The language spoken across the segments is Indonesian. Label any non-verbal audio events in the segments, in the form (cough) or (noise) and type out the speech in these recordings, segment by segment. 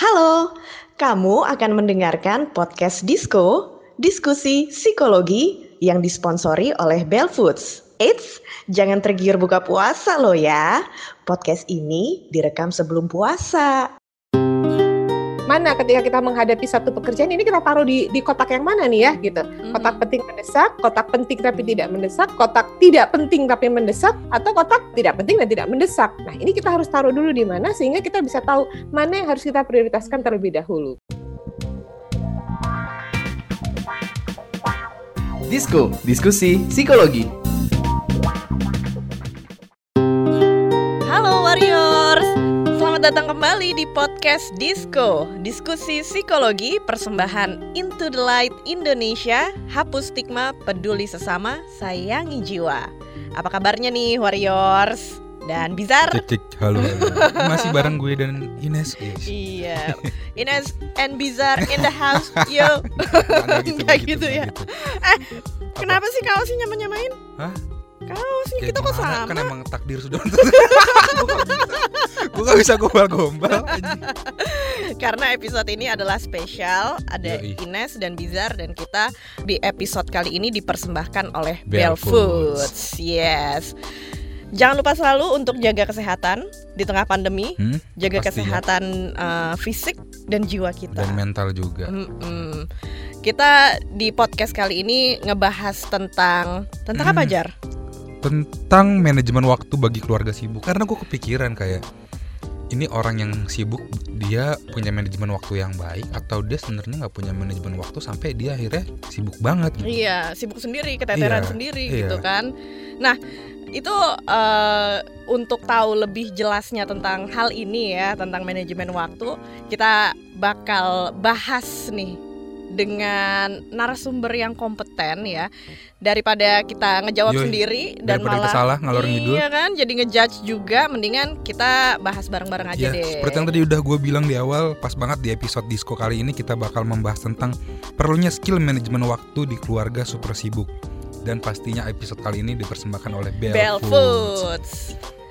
Halo, kamu akan mendengarkan podcast Disco, diskusi psikologi yang disponsori oleh Bell Foods. Eits, jangan tergiur buka puasa loh ya. Podcast ini direkam sebelum puasa. Mana ketika kita menghadapi satu pekerjaan ini kita taruh di di kotak yang mana nih ya gitu. Kotak penting mendesak kotak penting tapi tidak mendesak kotak tidak penting tapi mendesak atau kotak tidak penting dan tidak mendesak. Nah ini kita harus taruh dulu di mana sehingga kita bisa tahu mana yang harus kita prioritaskan terlebih dahulu. Disko, diskusi psikologi. Halo Warriors, selamat datang kembali di podcast Disco, diskusi psikologi persembahan Into the Light Indonesia, hapus stigma, peduli sesama, sayangi jiwa. Apa kabarnya nih Warriors? Dan Bizar? Cek cek halo, halo. Masih bareng gue dan Ines guys. Iya, Ines and Bizar in the house, (laughs) yo. Nggak Nggak gitu ya. nggak gitu. Eh, kenapa sih kau sih nyamain-nyamain? Hah? Kaosnya Ya kita kok gimana? sama? Kan emang takdir sudah (laughs) Gue gak bisa gombal-gombal. Karena episode ini adalah spesial, ada Yoi. Ines dan Bizar dan kita di episode kali ini dipersembahkan oleh Bell Bell Foods. Yes. Jangan lupa selalu untuk jaga kesehatan di tengah pandemi, Hmm? jaga Pastinya. kesehatan eh, fisik dan jiwa kita. Dan mental juga Mm-mm. Kita di podcast kali ini ngebahas tentang tentang apa Hmm. Jar? Tentang manajemen waktu bagi keluarga sibuk Karena gue kepikiran kayak ini orang yang sibuk dia punya manajemen waktu yang baik atau dia sebenarnya nggak punya manajemen waktu sampai dia akhirnya sibuk banget gitu. Iya, sibuk sendiri, keteteran Iya, sendiri iya. gitu kan. Nah, itu eh, untuk tahu lebih jelasnya tentang hal ini ya, tentang manajemen waktu, kita bakal bahas nih dengan narasumber yang kompeten ya. Daripada kita ngejawab Yoi, sendiri dan malah salah, ngalor ngidul. Iya kan, jadi ngejudge juga mendingan kita bahas bareng-bareng aja Ya, deh. seperti yang tadi udah gue bilang di awal, pas banget di episode disco kali ini kita bakal membahas tentang perlunya skill manajemen waktu di keluarga super sibuk. Dan pastinya episode kali ini dipersembahkan oleh Bell, Bell Foods. Foods.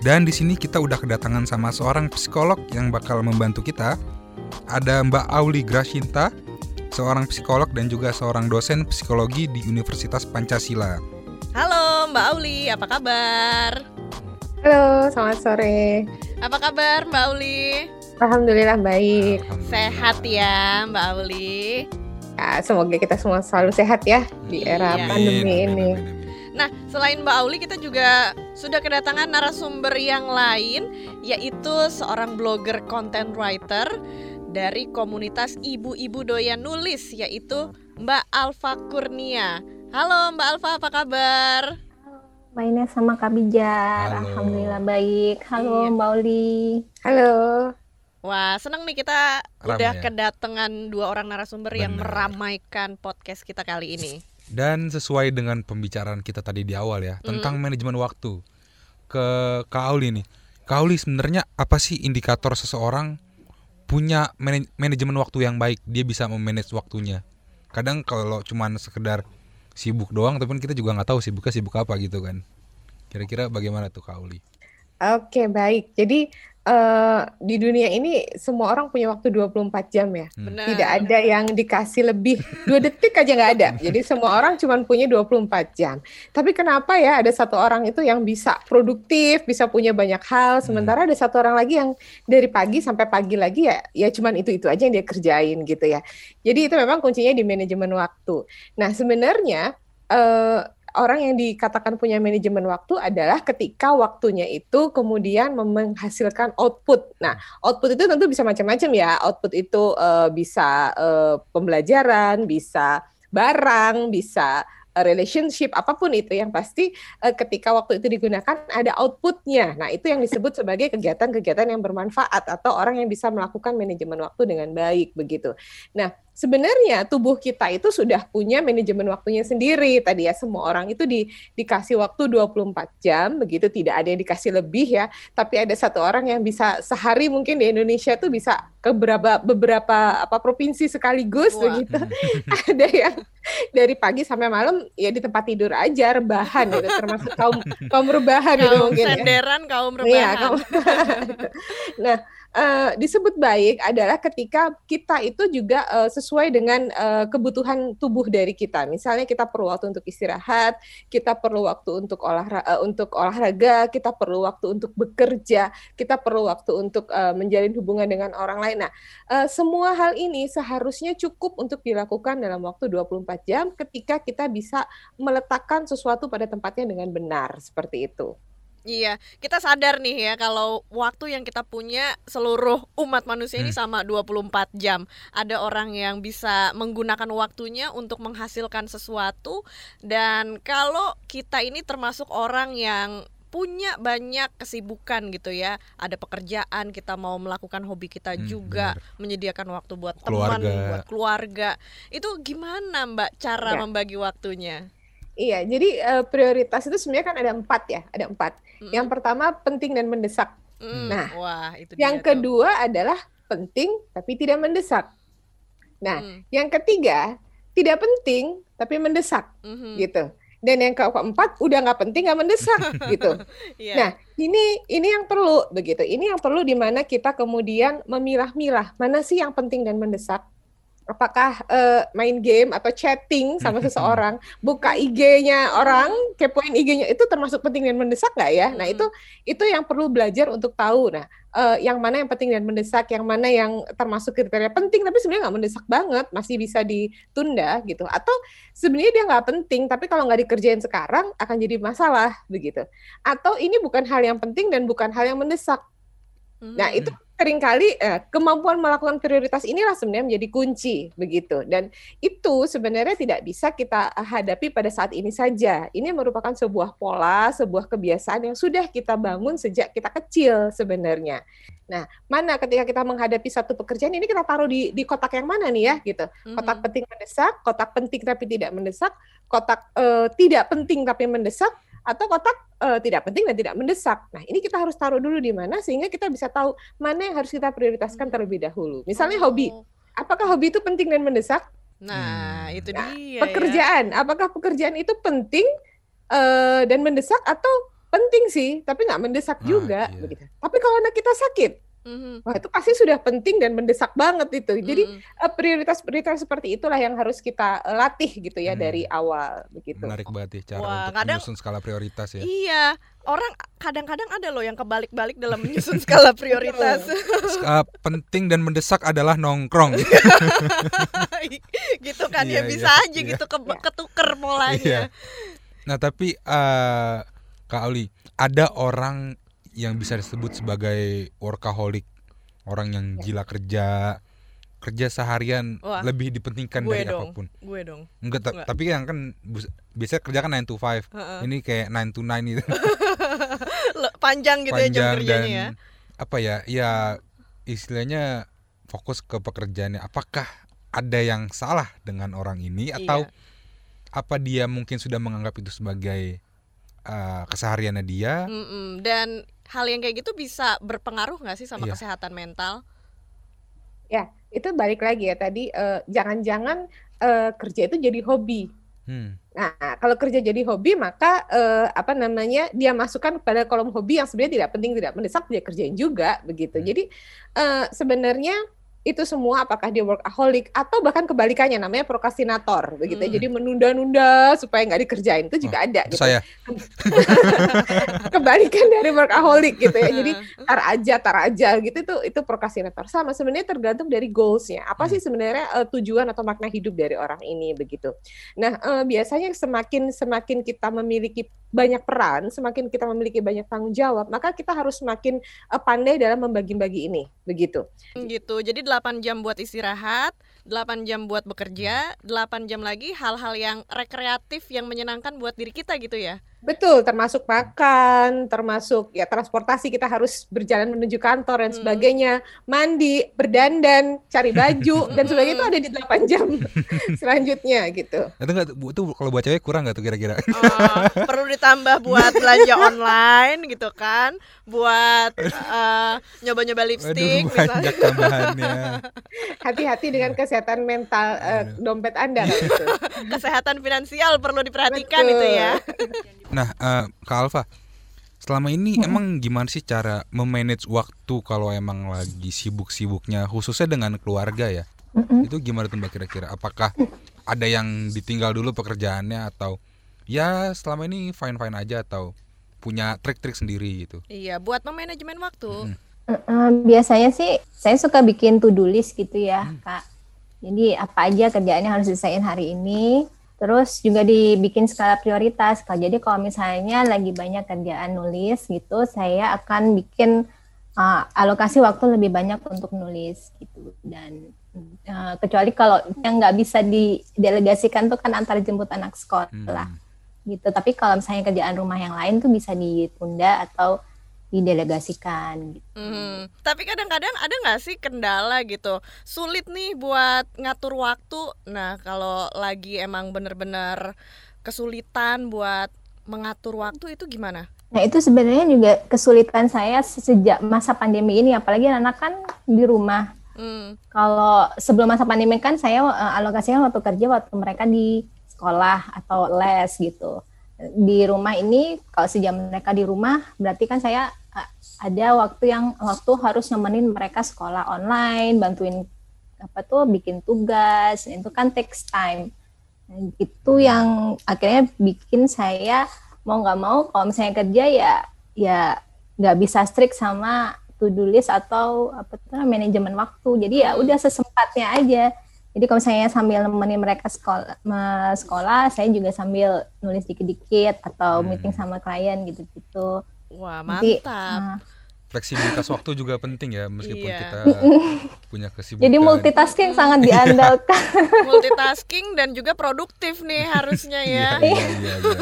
Dan di sini kita udah kedatangan sama seorang psikolog yang bakal membantu kita. Ada Mbak Auli Grashinta, seorang psikolog dan juga seorang dosen psikologi di Universitas Pancasila. Halo Mbak Auli, apa kabar? halo selamat sore Apa kabar Mbak Auli? alhamdulillah baik Alhamdulillah. Sehat ya Mbak Auli. ya, semoga kita semua selalu sehat ya di era Iya. pandemi Amin, ini amin, amin, amin. Nah, selain Mbak Auli kita juga sudah kedatangan narasumber yang lain yaitu seorang blogger content writer dari komunitas ibu-ibu doyan nulis yaitu Mbak Alfa Kurnia. Halo Mbak Alfa, apa kabar? Mainnya sama Kak Bijar, Halo. Alhamdulillah baik. Halo Iya. Mbak Uli. halo Wah, senang nih kita Rame udah ya? kedatangan dua orang narasumber yang Bener. meramaikan podcast kita kali ini. Dan sesuai dengan pembicaraan kita tadi di awal ya tentang manajemen waktu ke Kak Auli nih. Kak Auli sebenarnya apa sih indikator seseorang punya mana- manajemen waktu yang baik? Dia bisa memanage waktunya. Kadang kalau cuman sekedar sibuk doang, tapi kita juga nggak tahu sibuknya sibuk apa gitu kan. Kira-kira bagaimana tuh Kak Auli? Oke, baik. Jadi eh, di dunia ini semua orang punya waktu 24 jam ya. Hmm. Benar. Tidak ada yang dikasih lebih dua detik aja nggak ada. (laughs) Jadi semua orang cuma punya 24 jam. Tapi kenapa ya ada satu orang itu yang bisa produktif, bisa punya banyak hal, sementara ada satu orang lagi yang dari pagi sampai pagi lagi ya ya cuman itu-itu aja yang dia kerjain gitu ya. Jadi itu memang kuncinya di manajemen waktu. Nah, sebenarnya eh, orang yang dikatakan punya manajemen waktu adalah ketika waktunya itu kemudian menghasilkan output. Nah, output itu tentu bisa macam-macam ya. Output itu eh, bisa eh, pembelajaran, bisa barang, bisa eh, relationship, apa pun itu yang pasti eh, ketika waktu itu digunakan ada outputnya. Nah, itu yang disebut sebagai kegiatan-kegiatan yang bermanfaat atau orang yang bisa melakukan manajemen waktu dengan baik begitu. Nah, sebenarnya tubuh kita itu sudah punya manajemen waktunya sendiri. Tadi ya semua orang itu di, dikasih waktu 24 jam, begitu tidak ada yang dikasih lebih ya. Tapi ada satu orang yang bisa sehari mungkin di Indonesia tuh bisa ke beberapa beberapa apa provinsi sekaligus Wah. begitu. (laughs) ada yang dari pagi sampai malam ya di tempat tidur aja rebahan gitu termasuk kaum kaum rebahan (laughs) gitu Kaum mungkin ya. senderan, kaum Iya, rebahan. kaum- (laughs) nah, eh, disebut baik adalah ketika kita itu juga eh, sesuai dengan eh, kebutuhan tubuh dari kita. Misalnya kita perlu waktu untuk istirahat, kita perlu waktu untuk olahraga, eh, untuk olahraga, kita perlu waktu untuk bekerja, kita perlu waktu untuk eh, menjalin hubungan dengan orang lain. Nah, eh, semua hal ini seharusnya cukup untuk dilakukan dalam waktu 24 jam ketika kita bisa meletakkan sesuatu pada tempatnya dengan benar seperti itu. Iya, kita sadar nih ya kalau waktu yang kita punya seluruh umat manusia ini Hmm. sama 24 jam. Ada orang yang bisa menggunakan waktunya untuk menghasilkan sesuatu dan kalau kita ini termasuk orang yang punya banyak kesibukan gitu ya. Ada pekerjaan, kita mau melakukan hobi kita Hmm, juga, benar. menyediakan waktu buat teman, Keluarga. buat keluarga. Itu gimana Mbak cara Ya. membagi waktunya? Iya, jadi eh, prioritas itu sebenarnya kan ada empat ya, ada empat. Mm-mm. Yang pertama penting dan mendesak. Mm, Nah, wah itu Yang dia tuh. kedua adalah penting tapi tidak mendesak. Nah, Mm, yang ketiga tidak penting tapi mendesak mhm. gitu. Dan yang ke- keempat udah nggak penting nggak mendesak (laughs) gitu. Iya. Nah, ini ini yang perlu begitu. Ini yang perlu di mana kita kemudian memilah-milah mana sih yang penting dan mendesak. Apakah eh, main game atau chatting sama seseorang, buka IG-nya orang, kepoin IG-nya itu termasuk penting dan mendesak nggak ya? Nah itu itu yang perlu belajar untuk tahu. Nah, eh, yang mana yang penting dan mendesak, yang mana yang termasuk kriteria penting tapi sebenarnya nggak mendesak banget, masih bisa ditunda gitu. Atau sebenarnya dia nggak penting tapi kalau nggak dikerjain sekarang akan jadi masalah begitu. Atau ini bukan hal yang penting dan bukan hal yang mendesak. Nah, itu sering kali eh, kemampuan melakukan prioritas inilah sebenarnya menjadi kunci begitu. Dan itu sebenarnya tidak bisa kita hadapi pada saat ini saja. Ini merupakan sebuah pola, sebuah kebiasaan yang sudah kita bangun sejak kita kecil sebenarnya. Nah, mana ketika kita menghadapi satu pekerjaan ini kita taruh di di kotak yang mana nih ya gitu. Kotak penting mendesak, kotak penting tapi tidak mendesak, kotak eh, tidak penting tapi mendesak, atau kotak eh, tidak penting dan tidak mendesak. Nah, ini kita harus taruh dulu di mana sehingga kita bisa tahu mana yang harus kita prioritaskan terlebih dahulu. Misalnya hobi, Oh. apakah hobi itu penting dan mendesak? Nah, Hmm. itu Nah, dia ya. Pekerjaan, apakah pekerjaan itu penting eh, dan mendesak atau penting sih, tapi nggak mendesak Ah, juga iya. begitu. Tapi kalau anak kita sakit, Mhm. wah itu pasti sudah penting dan mendesak banget itu. Jadi Mhm. eh, prioritas-prioritas seperti itulah yang harus kita eh, latih gitu ya Hmm. dari awal begitu. Menarik banget ya cara Wah, untuk kadang- menyusun skala prioritas ya. Iya, orang kadang-kadang ada loh yang kebalik-balik dalam menyusun (laughs) skala prioritas. Uh, penting dan mendesak adalah nongkrong. (laughs) gitu kan ya Iya, bisa iya, aja iya. gitu ke ketuker polanya. Iya. Nah tapi eh Kak Oli, ada orang yang bisa disebut sebagai workaholic, orang yang gila kerja, kerja seharian Wah, lebih dipentingkan dari dong. apa pun. Gue dong. Enggak, ta- Enggak. tapi yang kan biasanya kerja kan 9 to 5. Heeh. Ini kayak 9 to 9 gitu. (laughs) Panjang gitu ya jam Panjang kerjanya dan ya. apa ya? Ya istilahnya fokus ke pekerjaannya. Apakah ada yang salah dengan orang ini atau Iya. apa dia mungkin sudah menganggap itu sebagai uh, kesehariannya dia? Mm-mm. Dan hal yang kayak gitu bisa berpengaruh nggak sih sama Iya. kesehatan mental? Ya, itu balik lagi ya tadi eh, jangan-jangan eh, kerja itu jadi hobi. Hmm. Nah, kalau kerja jadi hobi maka eh, apa namanya dia masukkan pada kolom hobi yang sebenarnya tidak penting tidak mendesak dia kerjain juga begitu. Hmm. Jadi eh, sebenarnya itu semua apakah dia workaholic atau bahkan kebalikannya namanya prokrastinator begitu. ya. Hmm. Jadi menunda-nunda supaya nggak dikerjain itu juga ada Itu gitu. saya. (laughs) Kebalikan dari workaholic gitu ya. Jadi Heeh. tar aja tar aja gitu itu itu prokrastinator sama sebenarnya tergantung dari goalsnya apa Hmm. sih sebenarnya eh, tujuan atau makna hidup dari orang ini begitu nah eh, biasanya semakin semakin kita memiliki banyak peran semakin kita memiliki banyak tanggung jawab maka kita harus semakin eh, pandai dalam membagi-bagi ini begitu gitu. Jadi 8 jam buat istirahat, 8 jam buat bekerja, 8 jam lagi hal-hal yang rekreatif yang menyenangkan buat diri kita gitu ya. Betul termasuk makan termasuk ya transportasi kita harus berjalan menuju kantor dan Hmm. sebagainya mandi berdandan cari baju (laughs) dan sebagainya itu ada di 8 jam (laughs) selanjutnya gitu Itu enggak itu kalau buat cewek kurang nggak tuh kira-kira? Oh, perlu ditambah buat belanja (laughs) online gitu kan, buat eh, nyoba-nyoba lipstick Aduh, misalnya. tambahannya. hati-hati dengan kesehatan mental eh, dompet Anda kalau itu. Kesehatan finansial perlu diperhatikan Betul. itu ya. Nah, eh, Kak Alfa, selama ini emang gimana sih cara memanage waktu kalau emang lagi sibuk-sibuknya khususnya dengan keluarga ya? Mm-mm. Itu gimana tuh Mbak kira-kira? Apakah ada yang ditinggal dulu pekerjaannya atau ya selama ini fine-fine aja atau punya trik-trik sendiri gitu? Iya, buat memanajemen waktu. Mm. Eh, eh, biasanya sih saya suka bikin to-do list gitu ya, Kak. Jadi apa aja kerjaan yang harus diselesaikan hari ini. Terus juga dibikin skala prioritas. Kalau jadi kalau misalnya lagi banyak kerjaan nulis gitu, saya akan bikin uh, alokasi waktu lebih banyak untuk nulis gitu. Dan uh, kecuali kalau yang nggak bisa didelegasikan tuh kan antar jemput anak sekolah Hmm. gitu. Tapi kalau misalnya kerjaan rumah yang lain tuh bisa ditunda atau didelegasikan gitu. Mhm. Tapi kadang-kadang ada nggak sih kendala gitu, sulit nih buat ngatur waktu. Nah, kalau lagi emang bener-bener kesulitan buat mengatur waktu itu gimana? Nah itu sebenarnya juga kesulitan saya sejak masa pandemi ini, apalagi anak kan di rumah. Hmm. Kalau sebelum masa pandemi kan saya eh, alokasikan waktu kerja waktu mereka di sekolah atau les gitu. Di rumah ini kalau sejam mereka di rumah berarti kan saya eh, ada waktu yang waktu harus nemenin mereka sekolah online, bantuin apa tuh bikin tugas, itu kan takes time. Nah, itu yang akhirnya bikin saya mau nggak mau kalau misalnya kerja ya ya nggak bisa strict sama to do list atau apa tuh manajemen waktu. Jadi ya udah sesempatnya aja. Jadi kalau misalnya sambil nemenin mereka sekolah, sekolah, saya juga sambil nulis dikit-dikit atau Hmm. meeting sama klien gitu-gitu. Wah, Jadi, mantap. nah, Fleksibilitas waktu juga penting ya meskipun Iya. kita (laughs) punya kesibukan. jadi multitasking sangat diandalkan. (laughs) Multitasking dan juga produktif nih harusnya ya. iya, iya, iya.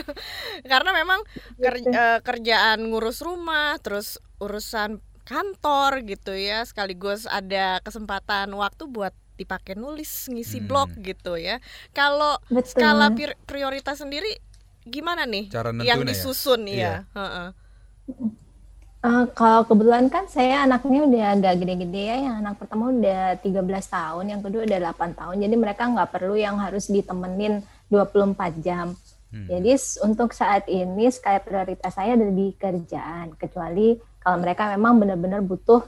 (laughs) Karena memang ker- eh, kerjaan ngurus rumah, terus urusan kantor gitu ya, sekaligus ada kesempatan waktu buat dipakai nulis, ngisi Hmm. blog gitu ya. Kalau skala pri- prioritas sendiri gimana nih Cara yang ya? disusun Iya. ya? Heeh. Eh, kalau kebetulan kan saya anaknya udah agak gede-gede ya, yang anak pertama udah 13 tahun, yang kedua udah 8 tahun. Jadi mereka nggak perlu yang harus ditemenin 24 jam. Hmm. Jadi untuk saat ini skala prioritas saya ada di kerjaan, kecuali kalau mereka memang benar-benar butuh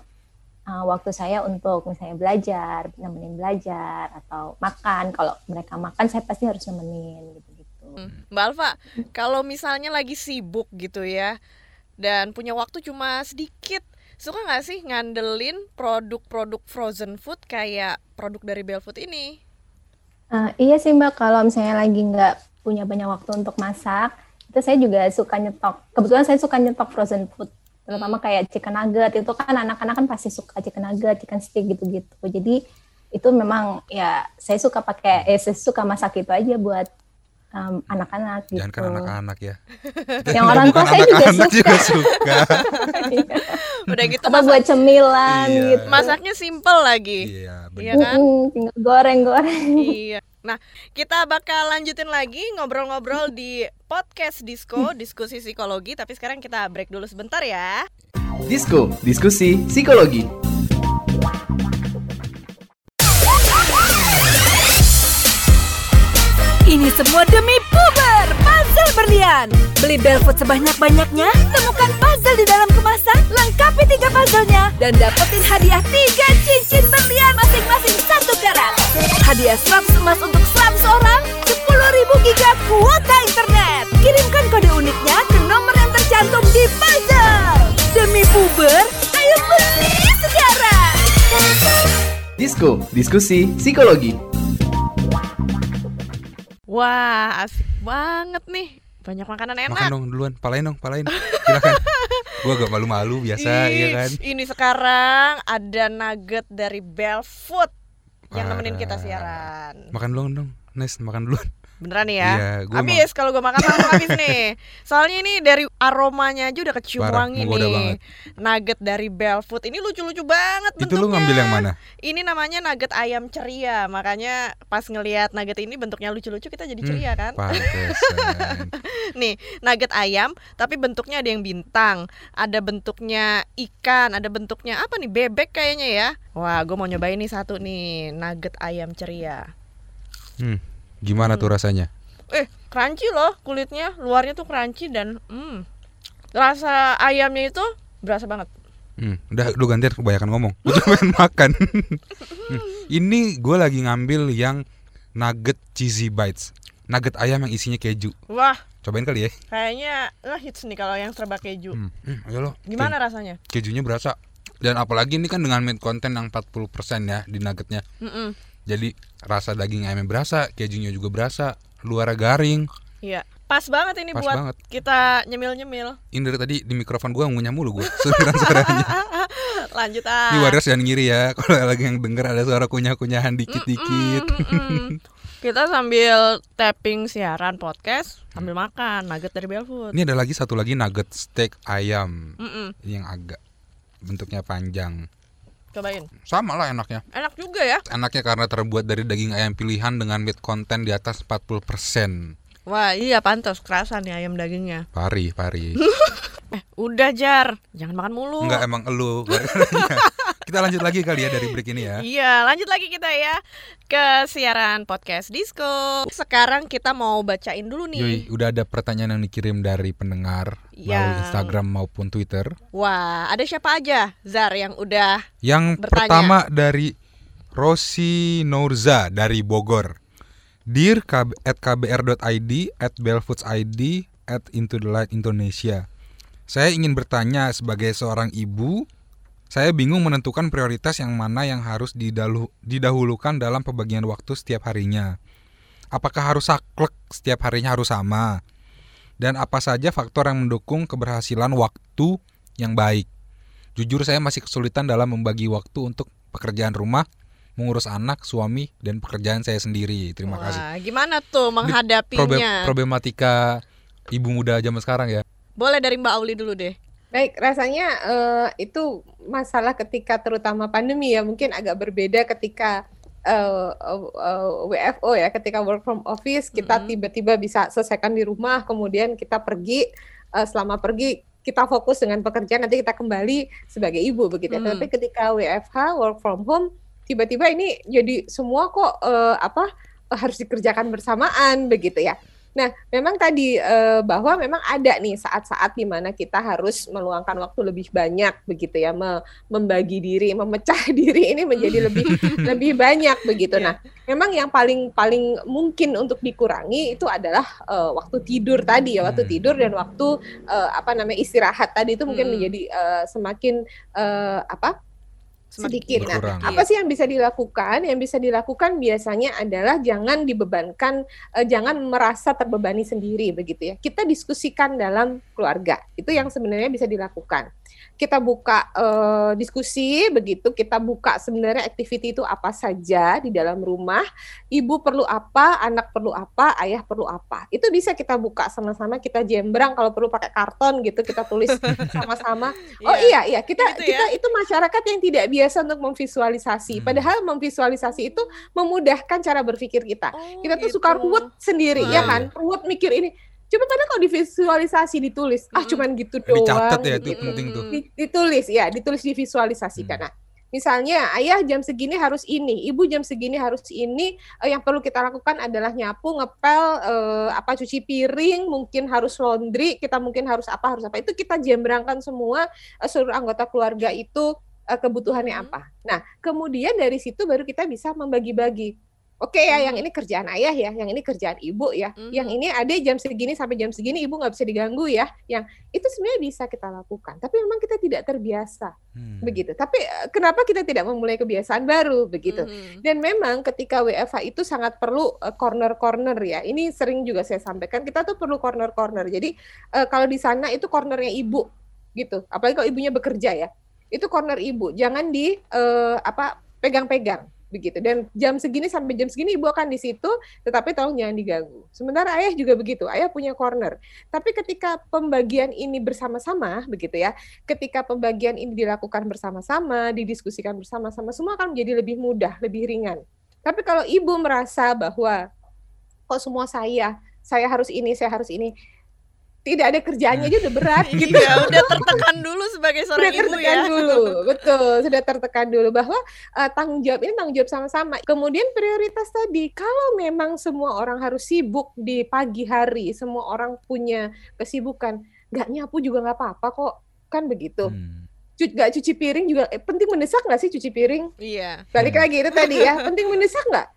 uh, waktu saya untuk misalnya belajar, nemenin belajar atau makan. Kalau mereka makan saya pasti harus nemenin gitu-gitu. Hmm. Mbak Alfa, kalau misalnya lagi sibuk gitu ya dan punya waktu cuma sedikit, suka nggak sih ngandelin produk-produk frozen food kayak produk dari Belfood ini? Uh, iya sih Mbak, kalau misalnya lagi nggak punya banyak waktu untuk masak, itu saya juga suka nyetok. Kebetulan saya suka nyetok frozen food, terutama kayak chicken nugget. Itu kan anak-anak kan pasti suka chicken nugget, chicken stick gitu-gitu. Jadi itu memang ya saya suka pakai, eh saya suka masak itu aja buat um, anak-anak gitu. Jangan kan anak-anak ya. (laughs) Yang orang tua saya juga suka. juga suka. (laughs) Udah gitu Atau buat masak- cemilan Iya. gitu. masaknya simple lagi. Iya, Iya benar. kan? Mm-mm, tinggal goreng-goreng. Iya. Nah, kita bakal lanjutin lagi ngobrol-ngobrol di podcast Disco, diskusi psikologi, tapi sekarang kita break dulu sebentar ya. Disko, diskusi psikologi. Ini semua demi puber Puzzle berlian Beli Belfood sebanyak-banyaknya Temukan puzzle di dalam kemasan Lengkapi tiga puzzlenya Dan dapetin hadiah tiga cincin berlian Masing-masing satu karat. Hadiah 100 emas untuk 100 orang 10.000 giga kuota internet. Kirimkan kode uniknya ke nomor yang tercantum di puzzle. Demi puber Ayo beli sekarang Disko, diskusi psikologi. Wah, asik banget nih. Banyak makanan Makan enak. dong duluan, palain dong, palain. Silakan. (laughs) Gua agak malu-malu biasa, Ih, iya kan. Ini sekarang ada nugget dari Belfood yang nemenin kita siaran. Makan duluan dong. Nes, makan duluan. Beneran nih ya? Iya, gua habis kalau gue makan langsung habis nih. Soalnya ini dari aromanya aja udah kecium Parah, wangi nih. banget. Nugget dari Belfood ini lucu-lucu banget Itu bentuknya. lu ngambil yang mana? Ini namanya nugget ayam ceria. Makanya pas ngelihat nugget ini bentuknya lucu-lucu kita jadi ceria kan. Hmm. (laughs) Nih, nugget ayam tapi bentuknya ada yang bintang, ada bentuknya ikan, ada bentuknya apa nih? Bebek kayaknya ya. Wah, gue mau nyobain nih satu nih, nugget ayam ceria. Hmm, gimana tuh rasanya? Eh, crunchy loh kulitnya, luarnya tuh crunchy dan hmm, rasa ayamnya itu berasa banget. Hmm, udah lu gantian kebanyakan ngomong. Gue pengen makan. Hmm, Ini gue lagi ngambil yang nugget cheesy bites. Nugget ayam yang isinya keju. Wah, Cobain kali ya. kayaknya ngehits nih kalau yang serba keju. Hmm, hmm, ayo lo. Gimana rasanya? Ke- Kejunya berasa. Dan apalagi ini kan dengan meat content yang 40% ya di nuggetnya. Mm-mm. Jadi rasa daging ayamnya berasa, kejunya juga berasa, luarnya garing. Iya, pas banget ini Pas buat banget. kita nyemil-nyemil. Ini dari tadi di mikrofon gua ngunyah mulu gua. (laughs) Suara suaranya. (laughs) Lanjut ah. Ini Warriors jangan ngiri ya. (laughs) Kalau lagi yang denger ada suara kunyah-kunyahan dikit-dikit. Mm-mm. Kita sambil tapping siaran podcast sambil makan nugget dari Belfood. Ini ada lagi satu lagi nugget steak ayam. Mm-mm. Ini yang agak bentuknya panjang. Cobain. Sama lah enaknya. Enak juga ya. Enaknya karena terbuat dari daging ayam pilihan dengan meat content di atas 40%. Wah, iya pantas kerasa nih ayam dagingnya. Pari, pari. (laughs) Eh, udah Jar, jangan makan mulu. Enggak emang elu. (laughs) Kita lanjut lagi kali ya dari break ini ya. Iya, lanjut lagi kita ya ke siaran podcast Disco. Sekarang kita mau bacain dulu nih. Yoi, udah ada pertanyaan yang dikirim dari pendengar melalui Yang- Instagram maupun Twitter. Wah, ada siapa aja Zar yang udah Yang Bertanya. pertama dari Rosi Nourza dari Bogor. Dear kb, at kbr.id, at belfoods.id, at into the light Indonesia. Saya ingin bertanya sebagai seorang ibu, saya bingung menentukan prioritas yang mana yang harus didalu- didahulukan dalam pembagian waktu setiap harinya. Apakah harus saklek setiap harinya harus sama? Dan apa saja faktor yang mendukung keberhasilan waktu yang baik? Jujur saya masih kesulitan dalam membagi waktu untuk pekerjaan rumah, mengurus anak, suami, dan pekerjaan saya sendiri. Terima Wah, kasih. gimana tuh menghadapinya? problematika ibu muda zaman sekarang ya. Boleh dari Mbak Auli dulu deh. Baik, rasanya eh, itu masalah ketika terutama pandemi ya mungkin agak berbeda ketika eh, eh, eh, WFO ya, ketika work from office kita tiba-tiba bisa selesaikan di rumah, kemudian kita pergi eh, selama pergi kita fokus dengan pekerjaan nanti kita kembali sebagai ibu begitu. ya. Hmm. Tapi ketika WFH work from home tiba-tiba ini jadi semua kok eh, apa harus dikerjakan bersamaan begitu ya. Nah, memang tadi eh, bahwa memang ada nih saat-saat di mana kita harus meluangkan waktu lebih banyak begitu ya, me- membagi diri, memecah (laughs) diri ini menjadi lebih (laughs) lebih banyak begitu. Iya. Nah, memang yang paling paling mungkin untuk dikurangi itu adalah eh, waktu tidur tadi ya, waktu Hmm. tidur dan waktu eh, apa namanya istirahat tadi itu mungkin Hmm. menjadi eh, semakin eh, apa sedikit. Nah, apa sih yang bisa dilakukan? Yang bisa dilakukan biasanya adalah jangan dibebankan, eh, jangan merasa terbebani sendiri begitu ya. Kita diskusikan dalam keluarga. Itu yang sebenarnya bisa dilakukan. Kita buka eh, diskusi begitu, kita buka sebenarnya activity itu apa saja di dalam rumah. Ibu perlu apa, anak perlu apa, ayah perlu apa. Itu bisa kita buka sama-sama, kita jembrang kalau perlu pakai karton gitu, kita tulis (laughs) sama-sama. Oh iya iya kita Gitu ya. kita itu masyarakat yang tidak biasa untuk memvisualisasi. Hmm. Padahal memvisualisasi itu memudahkan cara berpikir kita. Oh, Kita tuh gitu. suka ruwet sendiri Iya, ya kan, ruwet mikir ini. Coba padahal kalau divisualisasi ditulis, ah Mm-mm. cuman gitu doang. Dicatat ya itu gitu. penting tuh. Di- Ditulis ya, ditulis divisualisasikan. Hmm. Nah, misalnya ayah jam segini harus ini, ibu jam segini harus ini. Eh, yang perlu kita lakukan adalah nyapu, ngepel, eh, apa cuci piring, mungkin harus laundry, kita mungkin harus apa harus apa. Itu kita jembrangkan semua eh, seluruh anggota keluarga itu eh, kebutuhannya Hmm. apa. Nah, kemudian dari situ baru kita bisa membagi-bagi. Oke ya, yang Hmm. ini kerjaan ayah ya, yang ini kerjaan ibu ya, Mhm. yang ini ada jam segini sampai jam segini ibu nggak bisa diganggu ya. Yang itu sebenarnya bisa kita lakukan, tapi memang kita tidak terbiasa Hmm. begitu. Tapi eh, kenapa kita tidak memulai kebiasaan baru begitu? Mhm. Dan memang ketika WFH itu sangat perlu eh, corner-corner ya. Ini sering juga saya sampaikan, kita tuh perlu corner-corner. Jadi kalau di sana itu cornernya ibu gitu. Apalagi kalau ibunya bekerja ya. Itu corner ibu. Jangan di eh, apa pegang-pegang begitu. Dan jam segini sampai jam segini ibu akan di situ, tetapi tolong jangan diganggu. Sementara ayah juga begitu. Ayah punya corner. Tapi ketika pembagian ini bersama-sama begitu ya, ketika pembagian ini dilakukan bersama-sama, didiskusikan bersama-sama, semua akan menjadi lebih mudah, lebih ringan. Tapi kalau ibu merasa bahwa kok semua saya, saya harus ini, saya harus ini, tidak ada kerjaannya aja udah berat (laughs) gitu. Iya, udah tertekan dulu sebagai Sudah seorang ibu tertekan ya. dulu, betul, sudah tertekan dulu bahwa eh, tanggung jawab ini tanggung jawab sama-sama. Kemudian prioritas tadi, kalau memang semua orang harus sibuk di pagi hari, semua orang punya kesibukan, nggak nyapu juga nggak apa-apa kok kan begitu Hmm. Nggak cuci piring juga eh, penting mendesak nggak sih cuci piring Iya. balik lagi itu tadi ya (laughs) penting mendesak nggak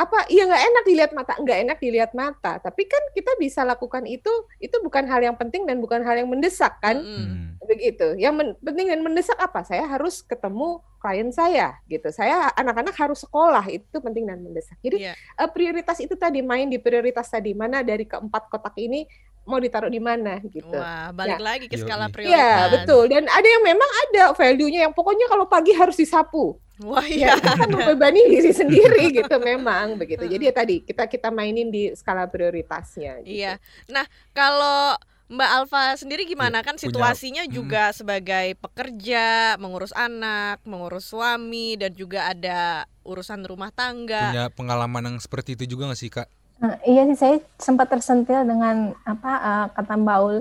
apa? Iya nggak enak dilihat mata. Nggak enak dilihat mata. Tapi kan kita bisa lakukan itu itu bukan hal yang penting dan bukan hal yang mendesak kan. Hmm. begitu. Yang men- penting dan mendesak apa? Saya harus ketemu klien saya gitu. Saya anak-anak harus sekolah. Itu penting dan mendesak. Jadi Iya. eh, prioritas itu tadi main di prioritas tadi. Mana dari keempat kotak ini mau ditaruh di mana gitu. Wah, balik lagi ke skala Iya, prioritas. Iya betul. Dan ada yang memang ada value-nya yang pokoknya kalau pagi harus disapu Wah, ya iya. itu (laughs) kan membebani diri (laughs) sendiri gitu memang begitu jadi ya tadi kita kita mainin di skala prioritasnya gitu. Iya. Nah, kalau Mbak Alfa sendiri gimana Iya, kan punya- situasinya mm. juga sebagai pekerja, mengurus anak, mengurus suami dan juga ada urusan rumah tangga. Punya pengalaman yang seperti itu juga nggak sih kak? Nah, iya sih saya sempat tersentil dengan apa eh, kata Mbak Ul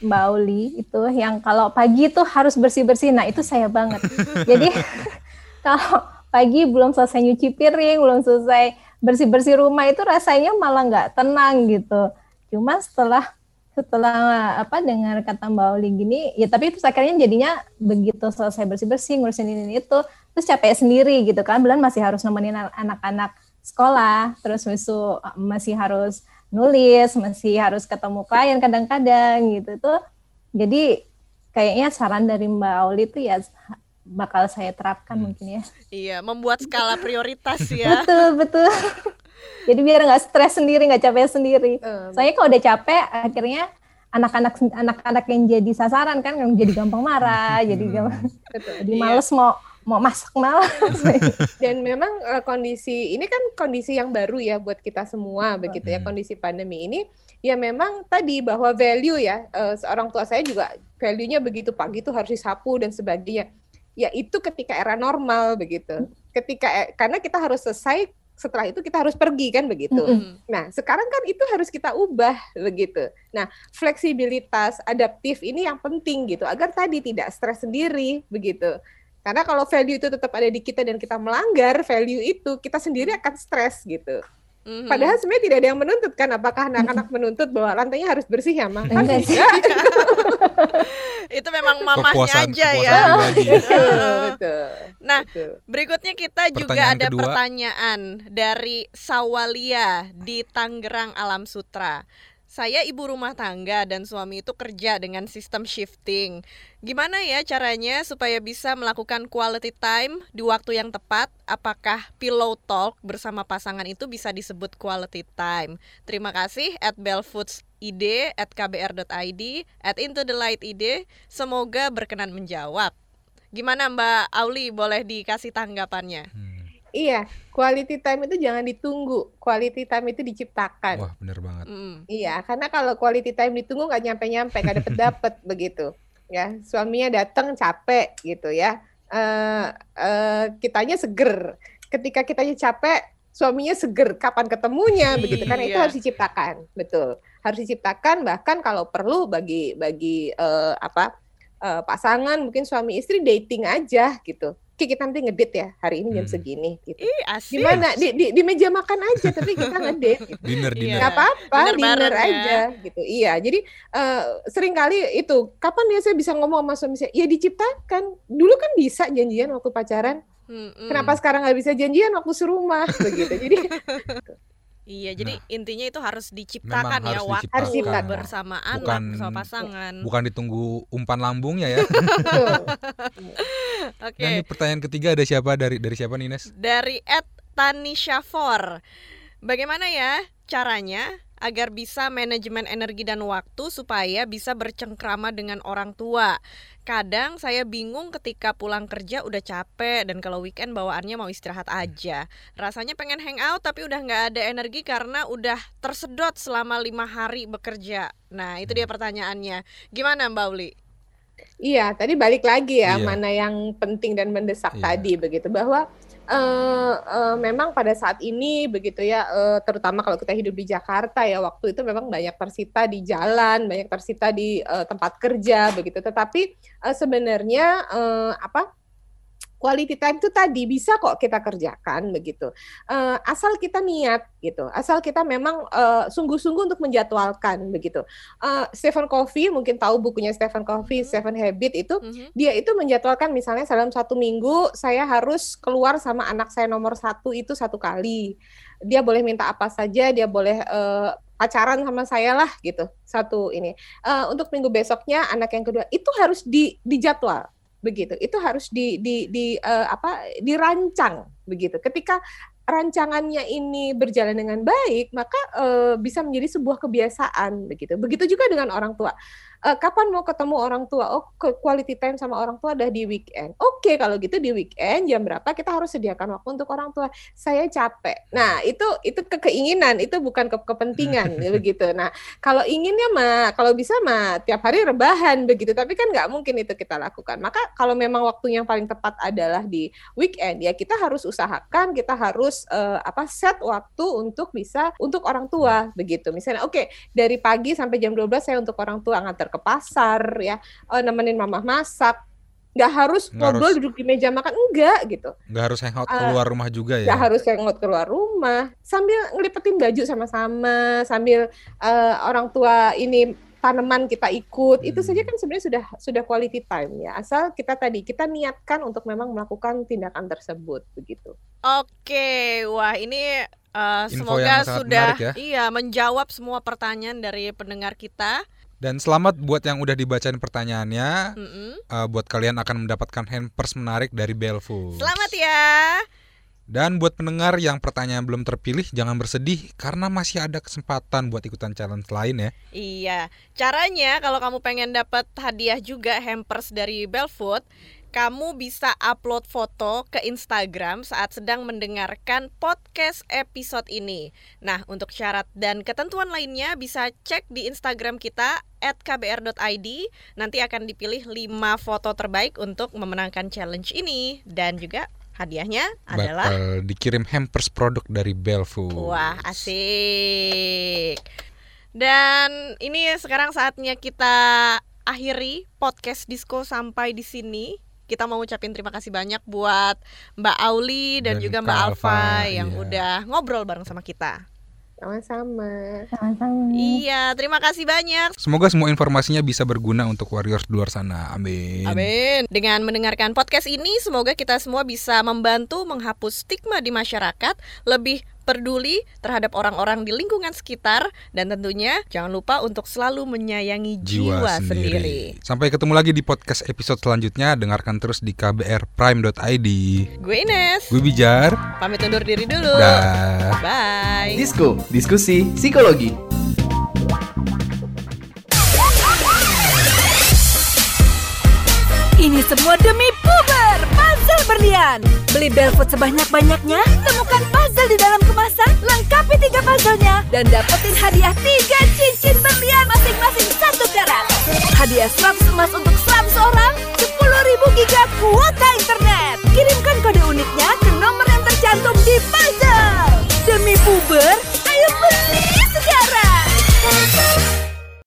Mbak Uli itu yang kalau pagi itu harus bersih-bersih. Nah, itu saya banget. (laughs) Jadi kalau pagi belum selesai nyuci piring, belum selesai bersih-bersih rumah itu rasanya malah nggak tenang gitu. Cuma setelah setelah apa dengar kata Mbak Uli gini, ya tapi itu akhirnya jadinya begitu selesai bersih-bersih ngurusin ini itu, terus capek sendiri gitu kan, bulan masih harus nemenin anak-anak sekolah, terus masuk masih harus nulis, masih harus ketemu klien kadang-kadang gitu tuh. Jadi kayaknya saran dari Mbak Auli itu ya bakal saya terapkan Hmm. mungkin ya. Iya, membuat skala prioritas ya. Betul betul. Jadi biar nggak stres sendiri, nggak capek sendiri. Eh, Soalnya kalau udah capek, akhirnya anak-anak anak-anak yang jadi sasaran kan yang jadi gampang marah, jadi Hmm. gampang, betul. jadi Iya. males mau mau masak malas. (laughs) dan memang eh, kondisi ini kan kondisi yang baru ya buat kita semua begitu ya Hmm. kondisi pandemi ini ya memang tadi bahwa value ya eh, seorang tua saya juga value-nya begitu pagi itu harus disapu dan sebagainya ya itu ketika era normal begitu ketika eh, karena kita harus selesai setelah itu kita harus pergi kan begitu Mm-mm. Mm. Nah, sekarang kan itu harus kita ubah begitu. Nah, fleksibilitas, adaptif ini yang penting gitu agar tadi tidak stres sendiri begitu. Karena kalau value itu tetap ada di kita dan kita melanggar value itu, kita sendiri akan stres gitu. Mhm. Padahal sebenarnya tidak ada yang menuntut kan apakah anak-anak menuntut bahwa lantainya harus bersih ya, Mang? Kan tidak. (laughs) (laughs) itu memang mamahnya Kepuasan- aja ya. kepuasan ya. (laughs) betul. Nah, betul. Berikutnya kita juga ada kedua. pertanyaan dari Sawalia di Tangerang Alam Sutra. Saya ibu rumah tangga dan suami itu kerja dengan sistem shifting. Gimana ya caranya supaya bisa melakukan quality time di waktu yang tepat? Apakah pillow talk bersama pasangan itu bisa disebut quality time? Terima kasih at Bellfoods ID, at kbr.id, at Into the Light ID. Semoga berkenan menjawab. Gimana Mbak Auli boleh dikasih tanggapannya? Hmm. Iya, quality time itu jangan ditunggu. Quality time itu diciptakan. Wah bener banget. Mm. Iya, karena kalau quality time ditunggu nggak nyampe-nyampe, nggak dapet-dapet (laughs) begitu. Ya, suaminya datang capek gitu ya. Eh eh, kitanya seger. Ketika kitanya capek, suaminya seger. Kapan ketemunya (laughs) begitu? Karena itu Iya. harus diciptakan, betul. Harus diciptakan. Bahkan kalau perlu bagi bagi eh, apa eh, pasangan, mungkin suami istri dating aja gitu. Oke, kita nanti ngedate ya hari ini jam Hmm. segini. Gitu. Ih, asik. Gimana? Di, di, di meja makan aja, tapi kita (laughs) ngedate. Gitu Dinner Iya. dinner. nggak apa-apa Dinner dinner, ya. aja gitu iya jadi eh, sering kali itu kapan ya saya bisa ngomong sama suami saya ya diciptakan dulu kan bisa janjian waktu pacaran Mm-mm. kenapa sekarang nggak bisa janjian waktu serumah (laughs) begitu jadi Iya, jadi Nah. intinya itu harus diciptakan Memang ya harus waktu Harus diciptakan. bersama anak, Bukan- bersama pasangan. Bukan ditunggu umpan lambungnya ya. (laughs) (laughs) Oke. Nah ini pertanyaan ketiga ada siapa dari dari siapa nih Nes? Dari Ed Tanishafor. Bagaimana ya caranya agar bisa manajemen energi dan waktu supaya bisa bercengkrama dengan orang tua. Kadang saya bingung ketika pulang kerja udah capek dan kalau weekend bawaannya mau istirahat aja. Rasanya pengen hangout tapi udah nggak ada energi karena udah tersedot selama lima hari bekerja. Nah itu dia pertanyaannya. Gimana Mbak Uli? Iya tadi balik lagi ya Iya. mana yang penting dan mendesak Iya. tadi begitu bahwa eh, eh, memang pada saat ini begitu ya eh, terutama kalau kita hidup di Jakarta ya waktu itu memang banyak tersita di jalan banyak tersita di eh, tempat kerja begitu tetapi eh, sebenarnya eh, apa quality time itu tadi bisa kok kita kerjakan begitu. Uh, asal kita niat gitu. Asal kita memang uh, sungguh-sungguh untuk menjadwalkan begitu. Uh, Stephen Covey mungkin tahu bukunya Stephen Covey, mm-hmm. Stephen Habit itu mm-hmm. dia itu menjadwalkan misalnya dalam satu minggu saya harus keluar sama anak saya nomor satu itu satu kali. Dia boleh minta apa saja, dia boleh uh, pacaran sama saya lah gitu satu ini. Uh, untuk minggu besoknya anak yang kedua itu harus di dijadwal begitu. Itu harus di di di uh, apa dirancang begitu. Ketika rancangannya ini berjalan dengan baik, maka uh, bisa menjadi sebuah kebiasaan begitu. Begitu juga dengan orang tua uh, kapan mau ketemu orang tua? Oh, quality time sama orang tua udah di weekend. Oke, okay, kalau gitu di weekend jam berapa kita harus sediakan waktu untuk orang tua. Saya capek. Nah, itu itu ke keinginan, itu bukan ke kepentingan (laughs) begitu. Nah, kalau inginnya mah kalau bisa mah tiap hari rebahan begitu, tapi kan nggak mungkin itu kita lakukan. Maka kalau memang waktu yang paling tepat adalah di weekend, ya kita harus usahakan, kita harus uh, apa set waktu untuk bisa untuk orang tua begitu. Misalnya oke, okay, dari pagi sampai jam 12 saya untuk orang tua ngantar ke pasar ya. Uh, nemenin mama masak. Nggak harus nggak ngobrol harus, duduk di meja makan enggak gitu. Nggak harus hangout uh, keluar rumah juga ya? nggak harus hangout keluar rumah. Sambil ngelipetin baju sama-sama sambil uh, orang tua ini tanaman kita ikut. Hmm. itu saja kan sebenarnya sudah sudah quality time ya. Asal kita tadi kita niatkan untuk memang melakukan tindakan tersebut begitu. Oke wah ini uh, semoga sudah ya. iya menjawab semua pertanyaan dari pendengar kita dan selamat buat yang udah dibacain pertanyaannya. Mm -hmm. uh, buat kalian akan mendapatkan hampers menarik dari Belfu. Selamat ya. Dan buat pendengar yang pertanyaan belum terpilih, jangan bersedih karena masih ada kesempatan buat ikutan challenge lain ya. Iya, caranya kalau kamu pengen dapat hadiah juga hampers dari Belfood, kamu bisa upload foto ke Instagram saat sedang mendengarkan podcast episode ini. Nah, untuk syarat dan ketentuan lainnya bisa cek di Instagram kita @kbr.id. Nanti akan dipilih 5 foto terbaik untuk memenangkan challenge ini dan juga hadiahnya adalah bakal dikirim hampers produk dari Belfu. Wah, asik. Dan ini sekarang saatnya kita akhiri podcast disco sampai di sini kita mau ucapin terima kasih banyak buat Mbak Auli dan, dan juga Mbak Alfa, Alfa yang iya. udah ngobrol bareng sama kita. Sama-sama. Sama-sama. Iya, terima kasih banyak. Semoga semua informasinya bisa berguna untuk warriors di luar sana. Amin. Amin. Dengan mendengarkan podcast ini, semoga kita semua bisa membantu menghapus stigma di masyarakat, lebih peduli terhadap orang-orang di lingkungan sekitar dan tentunya jangan lupa untuk selalu menyayangi jiwa, jiwa sendiri. sendiri. Sampai ketemu lagi di podcast episode selanjutnya. Dengarkan terus di kbrprime.id. Gue Ines. Gue Bijar. Pamit undur diri dulu. Dah. Bye. Disko, diskusi psikologi. Ini semua demi puber puzzle berlian. Beli Belfood sebanyak-banyaknya, temukan puzzle di dalam kemasan, lengkapi tiga puzzlenya, dan dapetin hadiah tiga cincin berlian masing-masing satu karat. Hadiah 100 emas untuk 100 orang, 10.000 giga kuota internet. Kirimkan kode uniknya ke nomor yang tercantum di puzzle. Demi puber, ayo beli!